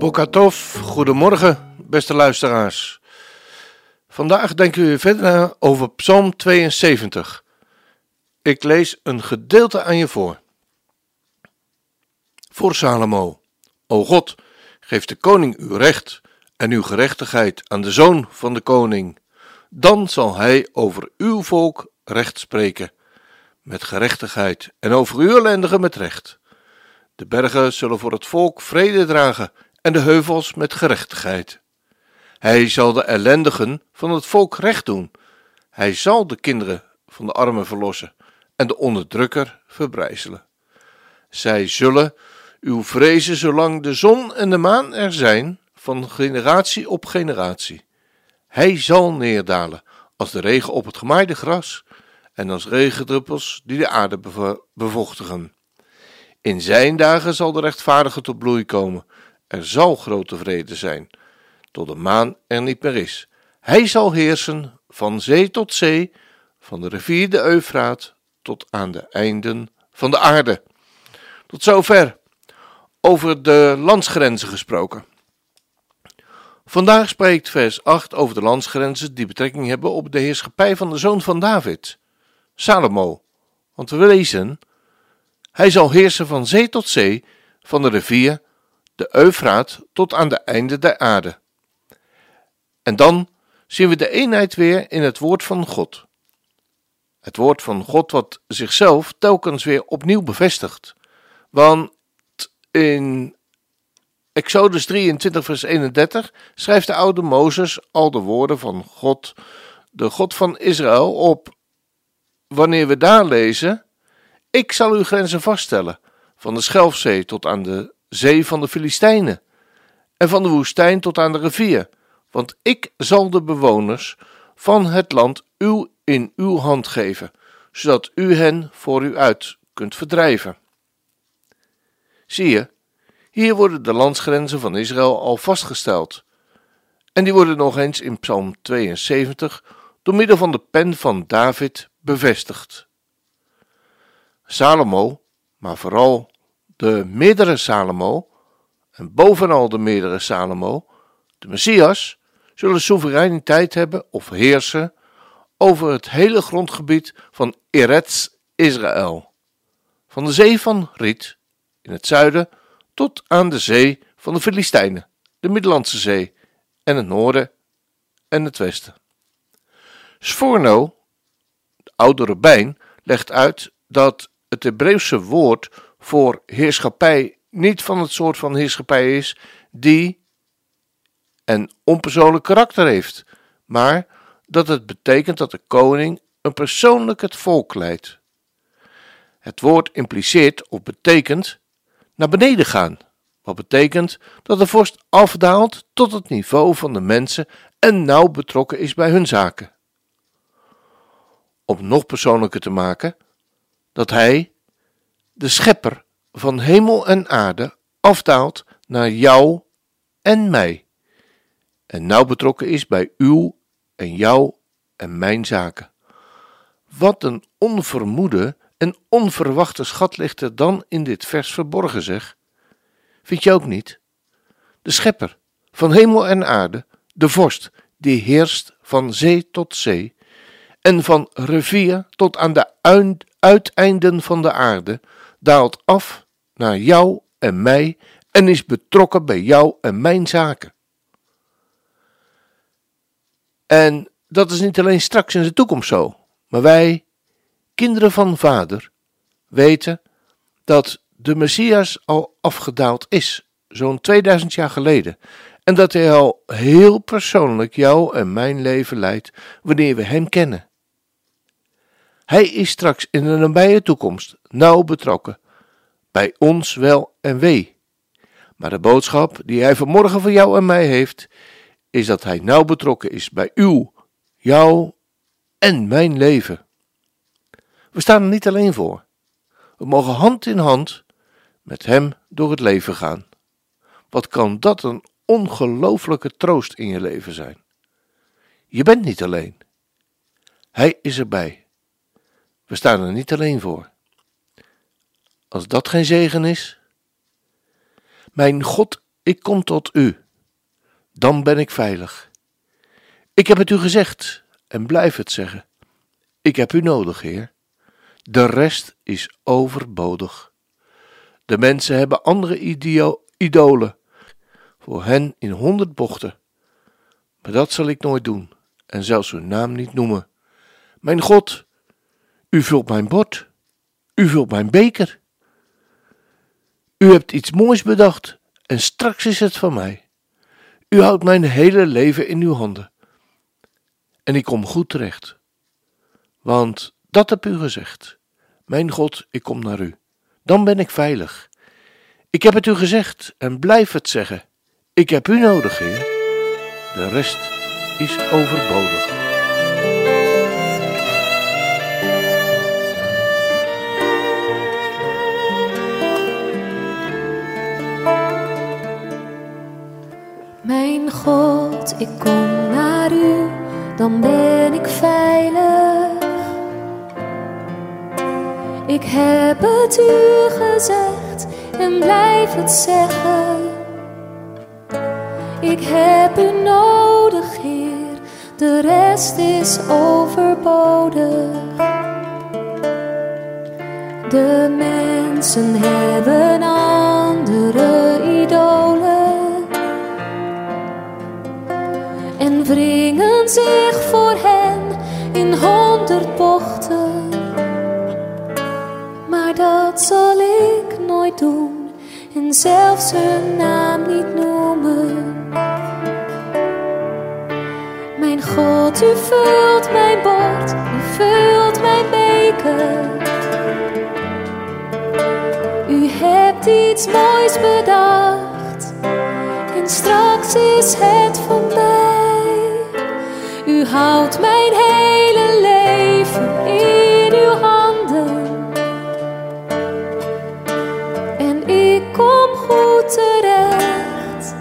Bokatov, goedemorgen, beste luisteraars. Vandaag denken we verder over Psalm 72. Ik lees een gedeelte aan je voor. Voor Salomo. O God, geef de koning uw recht en uw gerechtigheid aan de zoon van de koning. Dan zal hij over uw volk recht spreken, met gerechtigheid, en over uw ellendigen met recht. De bergen zullen voor het volk vrede dragen en de heuvels met gerechtigheid. Hij zal de ellendigen van het volk recht doen. Hij zal de kinderen van de armen verlossen en de onderdrukker verbrijzelen. Zij zullen uw vrezen zolang de zon en de maan er zijn, van generatie op generatie. Hij zal neerdalen als de regen op het gemaaide gras en als regendruppels die de aarde bevochtigen. In zijn dagen zal de rechtvaardige tot bloei komen. Er zal grote vrede zijn tot de maan er niet meer is. Hij zal heersen van zee tot zee, van de rivier de Eufraat tot aan de einden van de aarde. Tot zover over de landsgrenzen gesproken. Vandaag spreekt vers 8 over de landsgrenzen die betrekking hebben op de heerschappij van de zoon van David, Salomo. Want we lezen: Hij zal heersen van zee tot zee, van de rivier, de Eufraat tot aan de einden der aarde. En dan zien we de eenheid weer in het woord van God. Het woord van God wat zichzelf telkens weer opnieuw bevestigt. Want in Exodus 23, vers 31 schrijft de oude Mozes al de woorden van God, de God van Israël, op. Wanneer we daar lezen: Ik zal uw grenzen vaststellen, van de Schelfzee tot aan de zee van de Filistijnen, en van de woestijn tot aan de rivier want ik zal de bewoners van het land uw in uw hand geven, zodat u hen voor u uit kunt verdrijven. Zie je, hier worden de landsgrenzen van Israël al vastgesteld. En die worden nog eens in Psalm 72 door middel van de pen van David bevestigd. Salomo, maar vooral de meerdere Salomo, en bovenal de meerdere Salomo, de Messias, zullen soevereiniteit hebben of heersen over het hele grondgebied van Eretz Israël. Van de zee van Riet in het zuiden tot aan de zee van de Filistijnen, de Middellandse Zee en het noorden en het westen. Sforno, de oude rabbijn, legt uit dat het Hebreeuwse woord voor heerschappij niet van het soort van heerschappij is die en onpersoonlijk karakter heeft, maar dat het betekent dat de koning een persoonlijk het volk leidt. Het woord impliceert of betekent naar beneden gaan, wat betekent dat de vorst afdaalt tot het niveau van de mensen en nauw betrokken is bij hun zaken. Om nog persoonlijker te maken, dat hij, de schepper van hemel en aarde, afdaalt naar jou en mij en nauw betrokken is bij uw en jouw en mijn zaken. Wat een onvermoede en onverwachte schat ligt er dan in dit vers verborgen, zeg. Vind je ook niet? De schepper van hemel en aarde, de vorst, die heerst van zee tot zee en van rivier tot aan de uiteinden van de aarde, daalt af naar jou en mij en is betrokken bij jou en mijn zaken. En dat is niet alleen straks in de toekomst zo, maar wij, kinderen van Vader, weten dat de Messias al afgedaald is, zo'n 2000 jaar geleden, en dat hij al heel persoonlijk jou en mijn leven leidt wanneer we hem kennen. Hij is straks in de nabije toekomst nauw betrokken bij ons wel en wee. Maar de boodschap die hij vanmorgen voor jou en mij heeft, is dat hij nauw betrokken is bij uw, jouw en mijn leven. We staan er niet alleen voor. We mogen hand in hand met hem door het leven gaan. Wat kan dat een ongelooflijke troost in je leven zijn? Je bent niet alleen. Hij is erbij. We staan er niet alleen voor. Als dat geen zegen is, mijn God, ik kom tot u. Dan ben ik veilig. Ik heb het u gezegd en blijf het zeggen. Ik heb u nodig, Heer. De rest is overbodig. De mensen hebben andere idolen, voor hen in honderd bochten. Maar dat zal ik nooit doen en zelfs hun naam niet noemen. Mijn God, u vult mijn bord, u vult mijn beker. U hebt iets moois bedacht en straks is het van mij. U houdt mijn hele leven in uw handen. En ik kom goed terecht. Want dat heb u gezegd. Mijn God, ik kom naar u. Dan ben ik veilig. Ik heb het u gezegd en blijf het zeggen. Ik heb u nodig, Heer. De rest is overbodig. Ik kom naar u, dan ben ik veilig. Ik heb het u gezegd en blijf het zeggen. Ik heb u nodig, Heer, de rest is overbodig. De mensen hebben andere idolen wringen zich voor hen in honderd bochten. Maar dat zal ik nooit doen en zelfs hun naam niet noemen. Mijn God, u vult mijn bord, u vult mijn beker. U hebt iets moois bedacht en straks is het voorbij. Houdt mijn hele leven in uw handen. En ik kom goed terecht,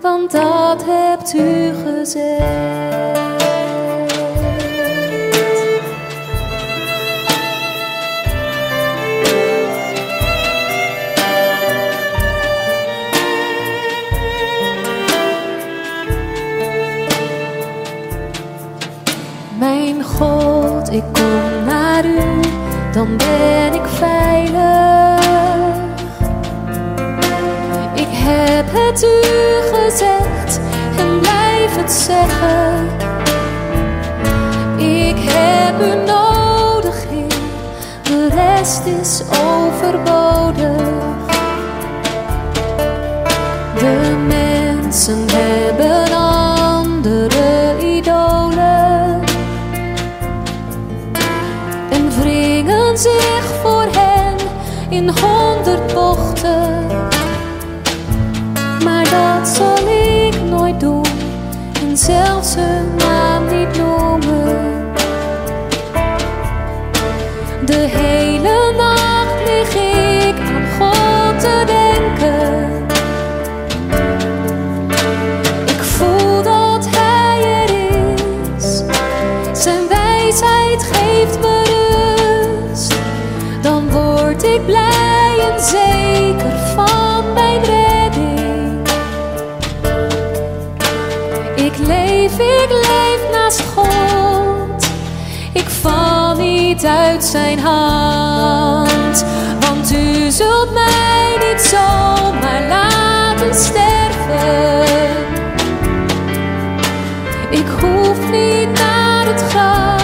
want dat hebt u gezegd. Ik kom naar u, dan ben ik veilig. Ik heb het u gezegd en blijf het zeggen. Ik heb u nodig, Heer, de rest is overbodig. De mensen hebben in honderd zijn hand. Want u zult mij niet zomaar laten sterven. Ik hoef niet naar het graf,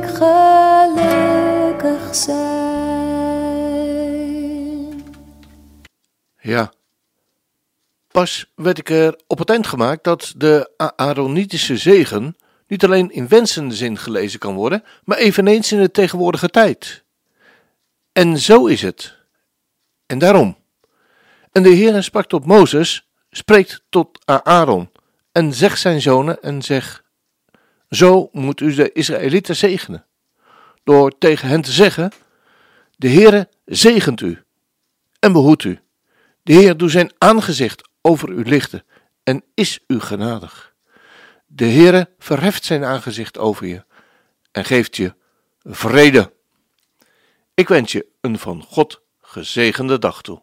ik zijn. Ja. Pas werd ik er op het eind gemaakt dat de Aaronitische zegen niet alleen in wensende zin gelezen kan worden, maar eveneens in de tegenwoordige tijd. En zo is het. En daarom. En de Heer sprak tot Mozes, spreekt tot Aaron en zegt zijn zonen en zeg, zo moet u de Israëlieten zegenen, door tegen hen te zeggen, de Heere zegent u en behoedt u. De Heer doet zijn aangezicht over u lichten en is u genadig. De Heere verheft zijn aangezicht over je en geeft je vrede. Ik wens je een van God gezegende dag toe.